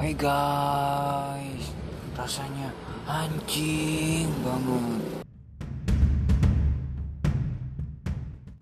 Hai guys, rasanya anjing banget.